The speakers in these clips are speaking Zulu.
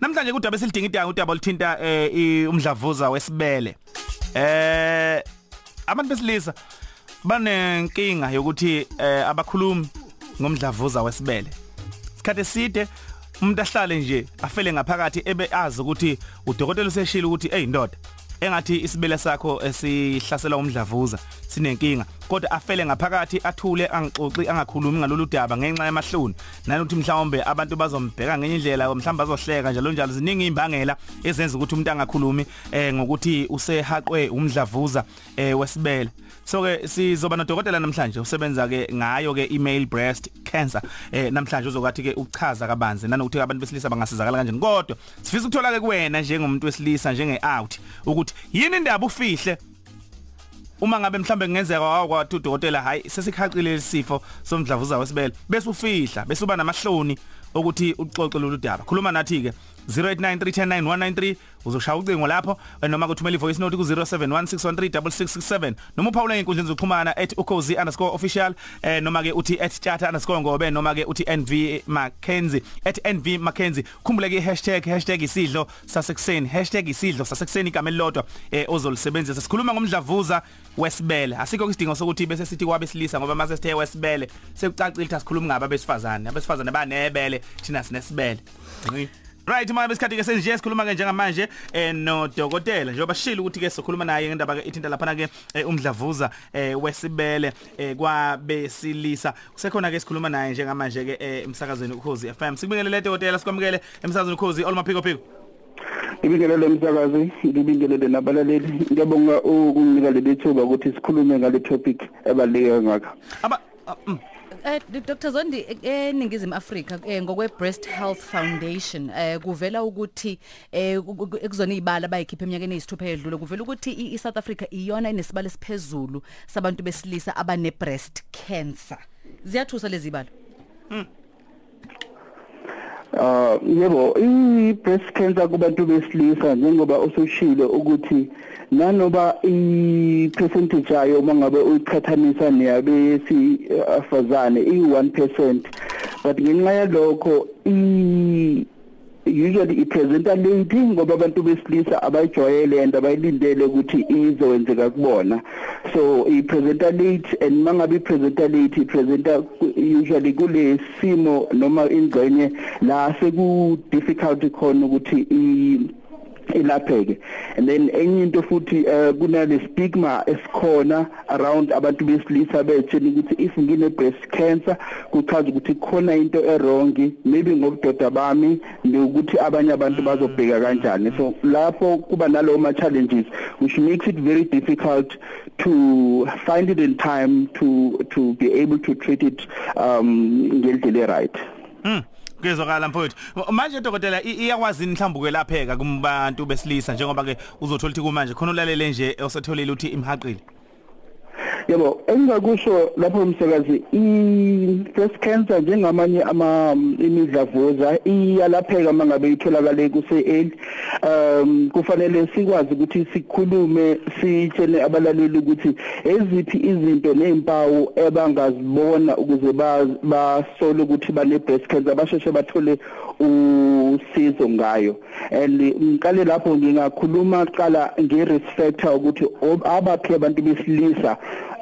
namhlanje kudaba esilidinga idanga udaba olithinta eh umdlavuza wesibele. Eh abantu besilisa banenkinga yokuthi eh abakhulumi ngomdlavuza wesibele. Isikhathi eside umuntu ahlale nje afele ngaphakathi ebe azi ukuthi udokotela useshila ukuthi hey ndoda engathi isibele sakho esihlasela umdlavuza sinenkinga. Kodwa afele ngaphakathi athule angixoxi angakhulumi ngalolu daba ngenxa yamahloni. Nanokuthi mhlawumbe abantu bazombheka ngenye indlela mhlawumbe bazohleka njalo njalo ziningi imbangela ezenza ukuthi umuntu angakhulumi eh ngokuthi usehaqwe umdlavuza eh wesibele. So ke sizoba nodokotela namhlanje usebenza ke ngayo ke email breast cancer eh namhlanje uzokwathi ke ukuchaza kabanzi. Nanokuthi abantu besilisa bangasizakala kanjani? Kodwa sifisa ukuthola ke kuwena njengomuntu wesilisa njenge out ukuthi yini indaba ufihle? Uma ngabe mhlambe kungenzeka wakwathi udokotela hayi sesikhaqile lesifo somdlavuza wesibele bese ufihla bese uba namahloni ukuthi uxoxe lolu daba. Khuluma nathi ke 0893109193 uzoshaya ucingo lapho noma kuthumela ivoice note ku 0716136667 noma uphawula inkundla zokuxhumana @ukozi_official eh noma ke uthi @chata_ngobe noma ke uthi NV Mackenzie @NV Mackenzie khumbule ke hashtag hashtag isidlo sasekuseni hashtag isidlo sasekuseni igama elilodwa eh ozolisebenzisa. Sikhuluma ngomdlavuza wesibele. Asikho isidingo sokuthi bese sithi kwabesilisa ngoba mase sithe wesibele sekucacile ukuthi asikhulumi ngaba besifazane abesifazane banebele thina sinesibele. Right manje besikhathi ke senje sikhuluma ke njengamanje eh no dokotela njengoba shila ukuthi ke sokhuluma naye ngendaba ke ithinta lapha ke eh, umdlavuza eh wesibele eh kwabesilisa. Kusekhona ke sikhuluma naye njengamanje ke emsakazweni ukhozi FM sikubingelele le dokotela sikwamukele emsakazweni ukhozi olmaphiko phiko Ngibingelele umsakazi ngibingelele nabalaleli. Ngiyabonga ukunginika leli thuba ukuthi sikhulume ngale topic ebaluleke ngakho. Aba mm. Eh Dr Zondi eningizimu Afrika ngokwe Breast Health Foundation eh kuvela ukuthi eh ekuzona izibala bayikhipha eminyakeni eyisithupha edlule kuvela ukuthi iSouth Africa iyona inesibalo esiphezulu sabantu besilisa abane breast cancer. Ziyathusa lezi zibalo Hmm. Uh yebo i breast cancer kubantu besilisa njengoba usushilo ukuthi nanoba i percentage yayo mangabe uyiqhathanisa neyabesifazane i 1% but ngenxa yalokho i usually ipresenta late ngoba abantu besilisa abayijwayele and abayilindele ukuthi izowenzeka kubona. So ipresenta late and mangabe ipresenta late ipresenta usually kulesimo noma ingxenye la seku difficult khona ukuthi ilapheke and then enye into futhi uh, kunale stigma esikhona around abantu besilisa betshela ukuthi if ngine breast cancer kuchaza ukuthi khona into errong maybe ngobudoda bami nokuthi abanye abantu bazobheka kanjani. So lapho kuba nalowo ma challenges which makes it very difficult to find it in time to to be able to treat it um ngendlela right mm. Ngezwakala mfowethu. Manje dokotela iyakwazi mhlawumbe ukwelapheka kubantu besilisa njengoba ke uzothola ukuthi kumanje khona ulalele nje osetholile ukuthi imhaqile. Yebo engingakusho lapho umsakazi i breast cancer njengamanye ama imidlavuza iyalapheka mangabe itholakale kuse early um kufanele sikwazi ukuthi sikhulume sitshele abalaleli ukuthi eziphi izinto nezimpawu ebangazibona ukuze basole ukuthi bane breast cancer basheshe bathole usizo ngayo. And ngiqale lapho ngingakhuluma qala nge-risk factor ukuthi abaphi abantu besilisa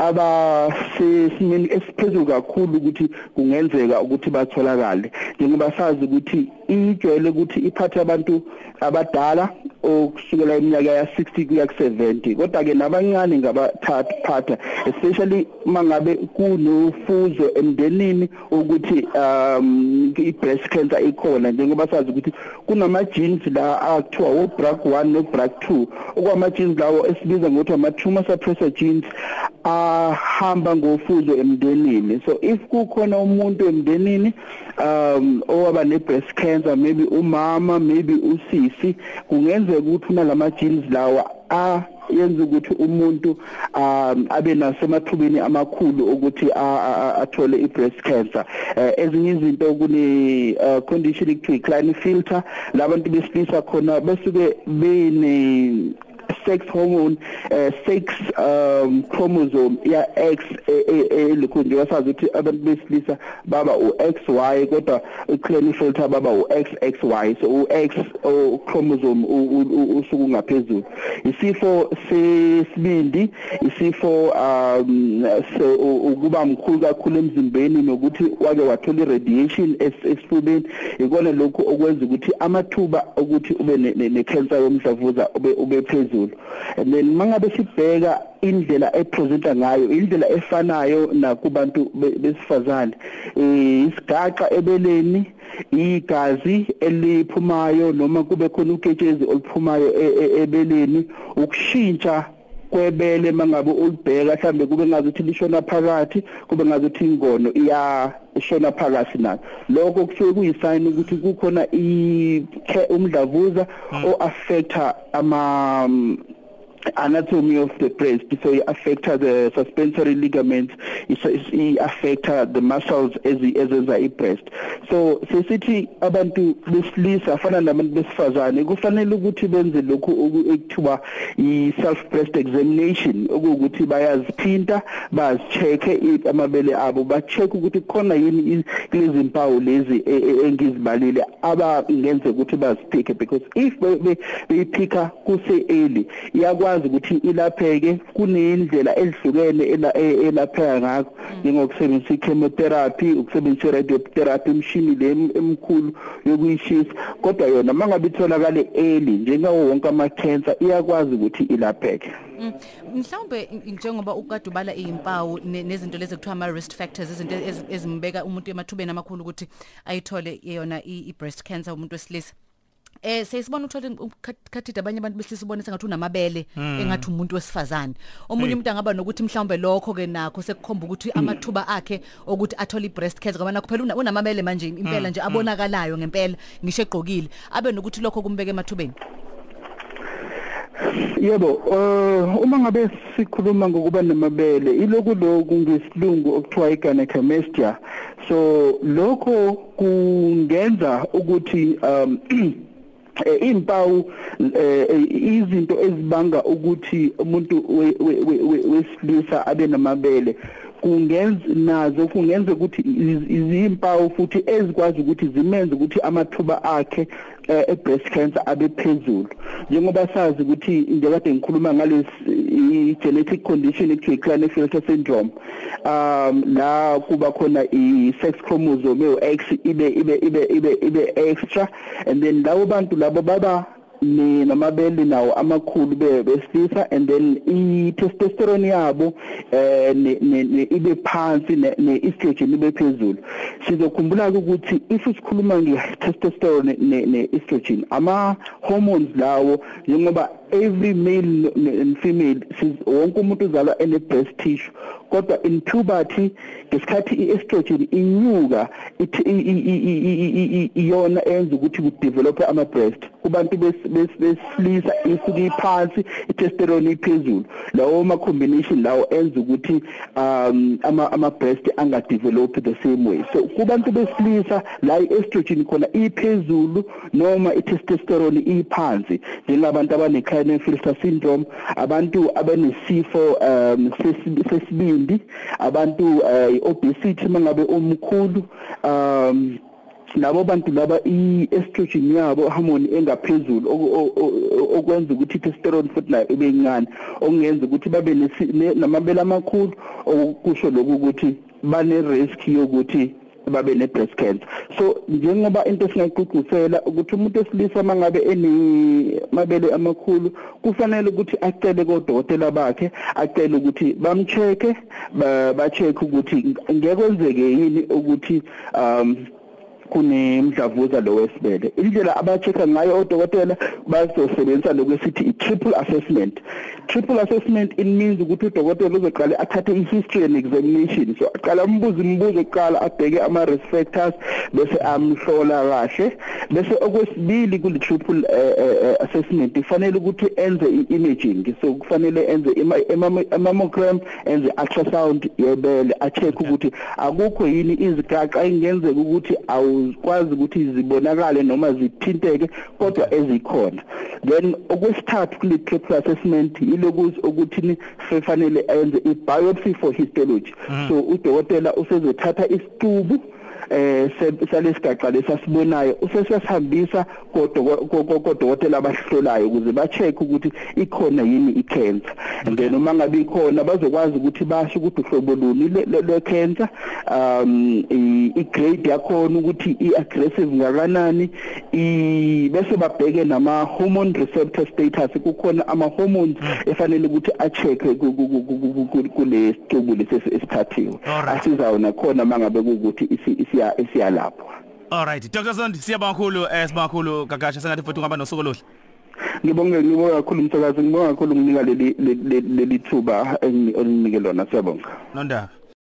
abasesimeni esiphezulu kakhulu ukuthi kungenzeka ukuthi batholakale. Njengoba sazi ukuthi ijwayele ukuthi iphathe abantu abadala okusukela iminyaka ya 60 kuya ku 70 kodwa ke nabancane ngabathathu phatha especially mangabe kunofuzo emndenini ukuthi um i-breast cancer ikhona. Njengoba sazi ukuthi kunama genes la akuthiwa wo BRCA1 no BRCA2 okwama genes lawo esibiza ngokuthi ama tumor suppressor genes ahamba ngofuzo emndenini. So if kukhona umuntu emndenini um owaba ne breast cancer maybe umama maybe usisi kungenzeka ukuthi unalama genes lawa a yenza ukuthi umuntu um abe nasemathubeni amakhulu ukuthi athole i-breast cancer. Ezinye izinto kune condition ekuthiwa i-Klinefelter labantu besilisa khona besuke bene sex hormone uh, sex um chromosome ya X elikhunje wasazi ukuthi abantu besilisa baba uXY kodwa uClinefelter baba uXXY so uX chromosome usuku ngaphezulu isifo sesibindi isifo um ukuba mkhulu kakhulu emzimbeni nokuthi wake wathola iradiation esifubeni. Ikona lokhu okwenza ukuthi amathuba ukuthi ube necancer yomdlavuza ube ube phezulu. And then mangabe sibheka indlela epresenta ngayo indlela efanayo nakubantu besifazane isigaxa ebeleni igazi eliphumayo noma kube khona uketshezi oluphumayo ebeleni ukushintsha kwebele mangabe ulibheka mhlambe kube ngazuthi lishona phakathi kube ngazuthi ingono iyashona phakathi nayo lokho kusuke kuyisign ukuthi kukhona umdlavuza o affecta ama anatomy of the breast so it affects the suspensory ligaments it affects the muscles ezenza i-breast so sesithi abantu besilisa afana nabantu besifazane kufanele ukuthi benze lokhu ekuthiwa i-self breast examination okuwukuthi bayazithinta bazi-check-e amabele abo ba-check ukuthi khona yini kulezi mpawu lezi engizibalile abangenze ukuthi baziphike because if beyiphika kuse-early iyakwazi ikwazi ukuthi ilapheke kunendlela ezihlukene elapheka ngakho. Njengokusebenzisa ichemotherapy ukusebenzisa iradiotherapy imshini le emkhulu yokuyishisa. Kodwa yona mangabe itholakale early njengawo wonke ama cancer iyakwazi ukuthi ilapheke. Mhlawumbe njengoba ukade ubala izimpawu nezinto lezi ekuthiwa ama risk factors izinto ezimbeka umuntu emathubeni amakhulu ukuthi ayithole yona i breast cancer umuntu wesilisa. Eh sesibona uthola ukhathida abanye abantu besilisa ubone sengathi unamabele engathi umuntu wesifazane. Omunye umuntu angaba nokuthi mhlawumbe lokho ke nakho sekukhomba ukuthi amathuba akhe ukuthi athole ibreast cancer ngoba nakho phela unamabele manje impela nje abonakalayo ngempela ngisho egqokile. Abe nokuthi lokho kumbeke emathubeni. Yebo, uh, uma ngabe sikhuluma ngokuba namabele, iloku lokhu ngesilungu okuthiwa igynecomestia. So lokho kungenza ukuthi um impawu izinto ezibanga ukuthi umuntu wesilisa abe namabele. Kungenza nazo kungenza ukuthi izimpawu futhi ezikwazi ukuthi zimenze ukuthi amathuba akhe e-breast cancer abe phezulu. Njengoba sazi ukuthi njekade ngikhuluma ngalesi genetic condition ekuthiwa i-Klinefelter syndrome um la kuba khona i-sex chromosome e-X ibe ibe ibe ibe ibe extra and then labo bantu labo baba ni namabele nawo amakhulu besilisa and then i-testosterone yabo eh ibe phansi ne-estrogen ibe phezulu. Sizokhumbula ukuthi if sikhuluma nge-testosterone ne-estrogen ama hormones lawo njengoba every male and female wonke umuntu uzalwa ene breast tissue kodwa in puberty ngesikhathi i-estrogen inyuka iyona enza ukuthi kudevelop ama breast kubantu besilisa isuke iphansi i-testosterone iphezulu. Lawo ma combination lawo enza ukuthi um ama ama breast anga develop the same way. So kubantu besilisa la i-estrogen khona iphezulu noma i-testosterone iphansi njengabantu abane Klinefelter syndrome abantu abanesifo um sesibindi abantu obesity mangabe omkhulu um labo bantu laba i-estrogen yabo hormone engaphezulu okwenza ukuthi i-testosterone futhi nayo ibe incane okungenza ukuthi babe namabele amakhulu okusho lokhu ukuthi bane risk yokuthi babe ne breast cancer so njengoba into singaqhuqusela ukuthi umuntu wesilisa mangabe enimabele amakhulu kufanele ukuthi acele kodokotela bakhe acele ukuthi bamcheke ba check ukuthi ngekwenzeke yini ukuthi um kunemdlavuza lo wesibele. Indlela abachecka ngayo odokotela bazosebenzisa lokwesithi i-triple assessment. Triple assessment it means ukuthi udokotela uzoqala athathe i-history and examination. So aqala umbuzo imibuzo eqala abheke ama-risk factors bese amhlola kahle. Bese okwesibili kule triple uh, assessment kufanele ukuthi enze i-imaging. So kufanele enze i-mammogram enze ultrasound yebele acheck ukuthi akukho yini izigaxa ingenzeka ukuthi awu zizokwazi ukuthi zibonakale noma zithinteke kodwa ezikhona. Then okwesithathu kule triple assessment ilokuthi ukuthi fanele enze i biopsy for histology. So udokotela usezothatha isitubu eh salesigaxa lesasibonayo usesiyasihambisa kodokotela abahlolayo ukuze ba check ukuthi ikhona yini i cancer and then uma ngabe ikhona bazokwazi ukuthi basho ukuthi uhlobo luni le cancer um i grade yakhona ukuthi i aggressive ngakanani i bese babheke nama hormone receptor status kukhona ama hormones efanele ukuthi a check kule stubu lesesithathiwe asizawona khona mangabe ukuthi isi siya siyalapho Alright Dr Zondi siyabonga kakhulu eh sibonga kakhulu gagasha sengathi futhi ungaba nosuku oluhle. Ngibonge ngibonga kakhulu umsakazi ngibonga kakhulu ukunika leli leli thuba enginike lona siyabonga. Nondaba.